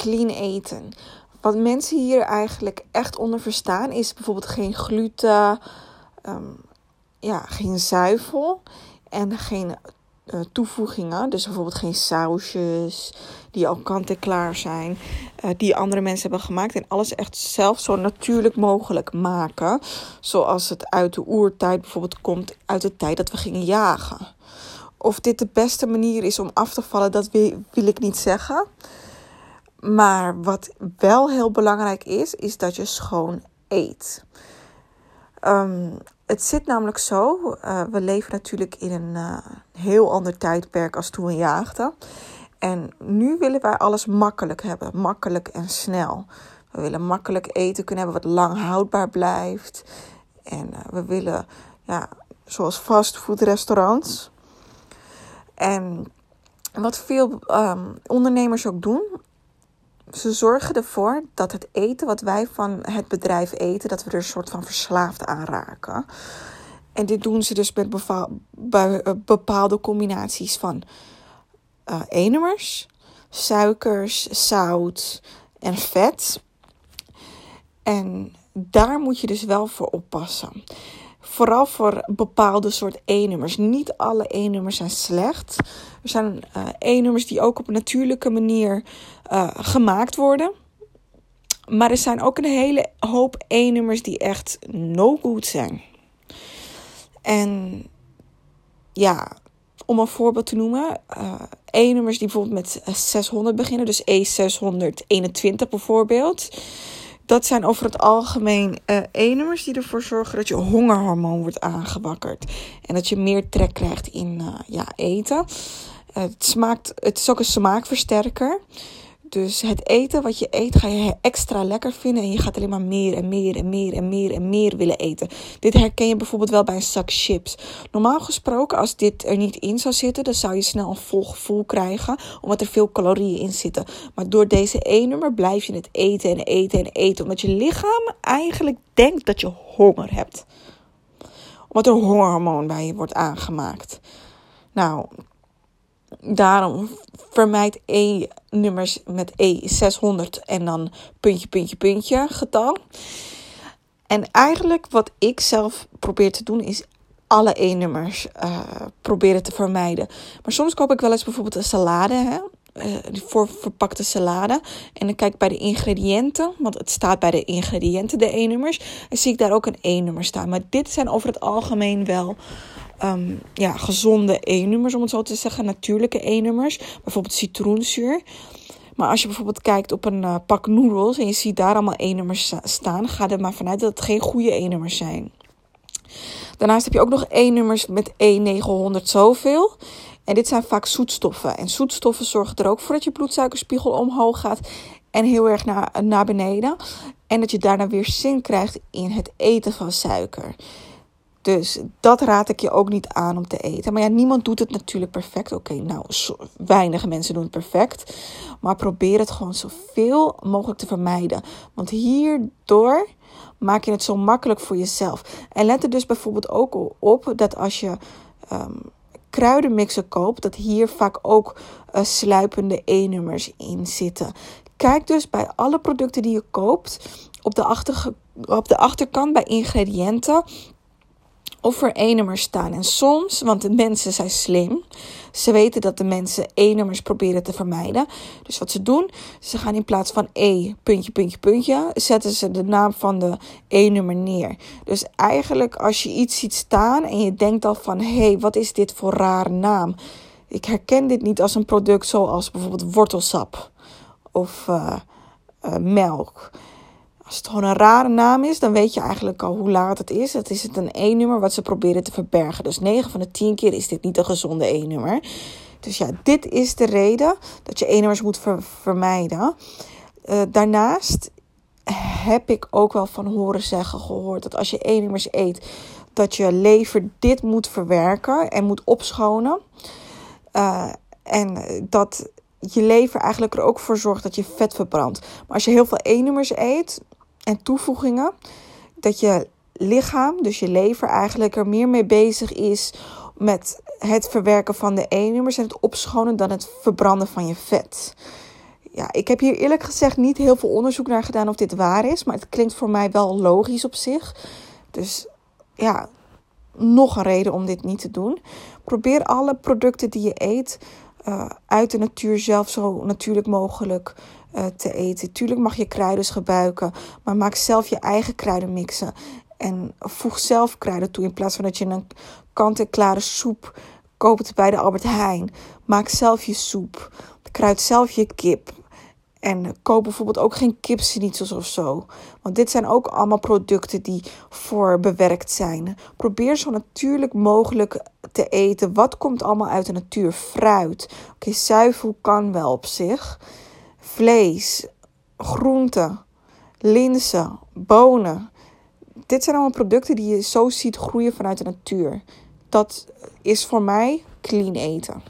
clean eten. Wat mensen hier eigenlijk echt onder verstaan is bijvoorbeeld geen gluten, ehm, ja, geen zuivel en geen uh, toevoegingen. Dus bijvoorbeeld geen sausjes die al kant-en-klaar zijn, uh, die andere mensen hebben gemaakt. En alles echt zelf zo natuurlijk mogelijk maken. Zoals het uit de oertijd bijvoorbeeld komt, uit de tijd dat we gingen jagen. Of dit de beste manier is om af te vallen, dat wil ik niet zeggen. Maar wat wel heel belangrijk is, is dat je schoon eet. Um, het zit namelijk zo, uh, we leven natuurlijk in een uh, heel ander tijdperk als toen we jaagden. En nu willen wij alles makkelijk hebben, makkelijk en snel. We willen makkelijk eten kunnen hebben wat lang houdbaar blijft. En uh, we willen, ja, zoals fastfoodrestaurants. En wat veel um, ondernemers ook doen, ze zorgen ervoor dat het eten wat wij van het bedrijf eten, dat we er een soort van verslaafd aan raken. En dit doen ze dus met eh, bepaalde combinaties van uh, E-nummers, suikers, zout en vet. En daar moet je dus wel voor oppassen. Vooral voor bepaalde soort E-nummers. Niet alle E-nummers zijn slecht. Er zijn uh, E-nummers die ook op een natuurlijke manier uh, gemaakt worden. Maar er zijn ook een hele hoop E-nummers die echt no good zijn. En ja, om een voorbeeld te noemen, uh, E-nummers die bijvoorbeeld met 600 beginnen, dus E621 bijvoorbeeld. Dat zijn over het algemeen uh, die ervoor zorgen dat je hongerhormoon wordt aangewakkerd. En dat je meer trek krijgt in uh, ja, eten. het, smaakt, het is ook een smaakversterker. Dus het eten wat je eet ga je extra lekker vinden. En je gaat alleen maar meer en meer en meer en meer en meer willen eten. Dit herken je bijvoorbeeld wel bij een zak chips. Normaal gesproken, als dit er niet in zou zitten, dan zou je snel een vol gevoel krijgen. Omdat er veel calorieën in zitten. Maar door deze E-nummer blijf je het eten en eten en eten. Omdat je lichaam eigenlijk denkt dat je honger hebt. Omdat er hongerhormoon bij je wordt aangemaakt. Nou, daarom vermijd E-nummers met E600 en dan puntje, puntje, puntje getal. En eigenlijk wat ik zelf probeer te doen is alle E-nummers uh, proberen te vermijden. Maar soms koop ik wel eens bijvoorbeeld een salade, hè? Uh, voor verpakte salade. En dan kijk ik bij de ingrediënten, want het staat bij de ingrediënten de E-nummers. En zie ik daar ook een E-nummer staan. Maar dit zijn over het algemeen wel um, ja, gezonde E-nummers, om het zo te zeggen. Natuurlijke E-nummers. Bijvoorbeeld citroenzuur. Maar als je bijvoorbeeld kijkt op een uh, pak noedels en je ziet daar allemaal E-nummers staan, ga er maar vanuit dat het geen goede E-nummers zijn. Daarnaast heb je ook nog E-nummers met E900 zoveel. En dit zijn vaak zoetstoffen. En zoetstoffen zorgen er ook voor dat je bloedsuikerspiegel omhoog gaat en heel erg naar, naar beneden. En dat je daarna weer zin krijgt in het eten van suiker. Dus dat raad ik je ook niet aan om te eten. Maar ja, niemand doet het natuurlijk perfect. Oké, nou, weinige mensen doen het perfect. Maar probeer het gewoon zoveel mogelijk te vermijden. Want hierdoor maak je het zo makkelijk voor jezelf. En let er dus bijvoorbeeld ook op dat als je um, kruidenmixen koopt, dat hier vaak ook uh, sluipende E-nummers in zitten. Kijk dus bij alle producten die je koopt op de, achter, op de achterkant bij ingrediënten of er E-nummers staan. En soms, want de mensen zijn slim, ze weten dat de mensen E-nummers proberen te vermijden. Dus wat ze doen, ze gaan in plaats van E, puntje, puntje, puntje, zetten ze de naam van de E-nummer neer. Dus eigenlijk als je iets ziet staan en je denkt al van, hé, hey, wat is dit voor rare naam? Ik herken dit niet als een product zoals bijvoorbeeld wortelsap of uh, uh, melk. Als het gewoon een rare naam is, dan weet je eigenlijk al hoe laat het is. Het is het een E-nummer wat ze proberen te verbergen. Dus 9 van de 10 keer is dit niet een gezonde E-nummer. Dus ja, dit is de reden dat je E-nummers moet vermijden. Uh, daarnaast heb ik ook wel van horen zeggen gehoord dat als je E-nummers eet, dat je lever dit moet verwerken en moet opschonen. Uh, en dat je lever eigenlijk er ook voor zorgt dat je vet verbrandt. Maar als je heel veel E-nummers eet, en toevoegingen. Dat je lichaam, dus je lever, eigenlijk er meer mee bezig is met het verwerken van de E-nummers en het opschonen dan het verbranden van je vet. ja, ik heb hier eerlijk gezegd niet heel veel onderzoek naar gedaan of dit waar is. Maar het klinkt voor mij wel logisch op zich. Dus ja, nog een reden om dit niet te doen. Probeer alle producten die je eet uh, uit de natuur zelf zo natuurlijk mogelijk uh, te eten. Tuurlijk mag je kruiden gebruiken, maar maak zelf je eigen kruidenmixen. En voeg zelf kruiden toe in plaats van dat je een kant-en-klare soep koopt bij de Albert Heijn. Maak zelf je soep. Kruid zelf je kip. En koop bijvoorbeeld ook geen kipsnietsels of zo. Want dit zijn ook allemaal producten die voor bewerkt zijn. Probeer zo natuurlijk mogelijk te eten. Wat komt allemaal uit de natuur? Fruit. Oké, zuivel kan wel op zich. Vlees, groenten, linzen, bonen. Dit zijn allemaal producten die je zo ziet groeien vanuit de natuur. Dat is voor mij clean eten.